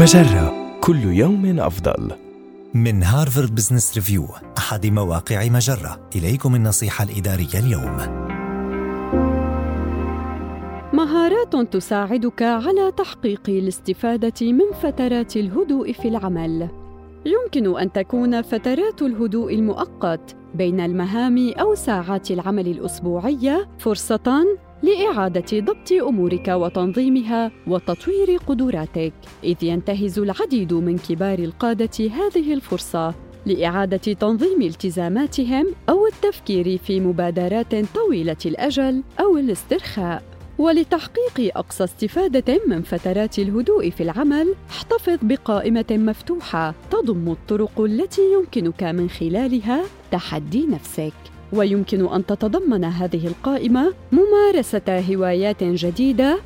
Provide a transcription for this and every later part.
مجرة. كل يوم أفضل. من هارفارد بزنس ريفيو أحد مواقع مجرة. إليكم النصيحة الإدارية اليوم. مهارات تساعدك على تحقيق الاستفادة من فترات الهدوء في العمل. يمكن أن تكون فترات الهدوء المؤقت بين المهام أو ساعات العمل الأسبوعية فرصة لإعادة ضبط أمورك وتنظيمها وتطوير قدراتك، إذ ينتهز العديد من كبار القادة هذه الفرصة لإعادة تنظيم التزاماتهم أو التفكير في مبادرات طويلة الأجل أو الاسترخاء. ولتحقيق أقصى استفادة من فترات الهدوء في العمل، احتفظ بقائمة مفتوحة تضم الطرق التي يمكنك من خلالها تحدي نفسك. ويمكن أن تتضمن هذه القائمة ممارسة هوايات جديدة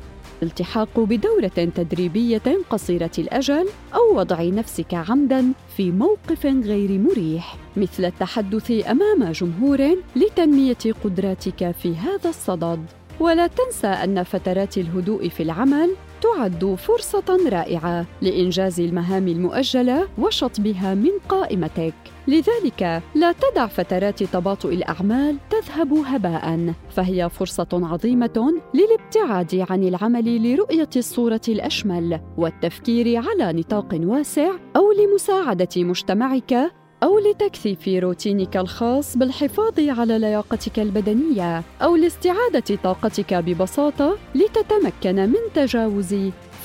التحاق بدورة تدريبية قصيرة الأجل أو وضع نفسك عمداً في موقف غير مريح مثل التحدث أمام جمهور لتنمية قدراتك في هذا الصدد. ولا تنسى أن فترات الهدوء في العمل تعد فرصة رائعة لإنجاز المهام المؤجلة وشطبها من قائمتك. لذلك لا تدع فترات تباطؤ الأعمال تذهب هباء. فهي فرصة عظيمة للابتعاد عن العمل لرؤية الصورة الأشمل والتفكير على نطاق واسع أو لمساعدة مجتمعك أو لتكثيف روتينك الخاص بالحفاظ على لياقتك البدنية أو لاستعادة طاقتك ببساطة لتتمكن من تجاوز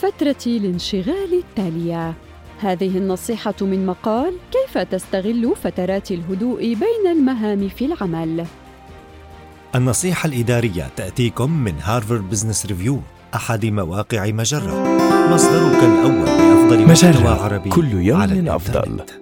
فترة الانشغال التالية. هذه النصيحة من مقال كيف تستغل فترات الهدوء بين المهام في العمل. النصيحة الإدارية تأتيكم من هارفارد بزنس ريفيو أحد مواقع مجرة مصدرك الأول لأفضل محتوى عربي كل يوم على أفضل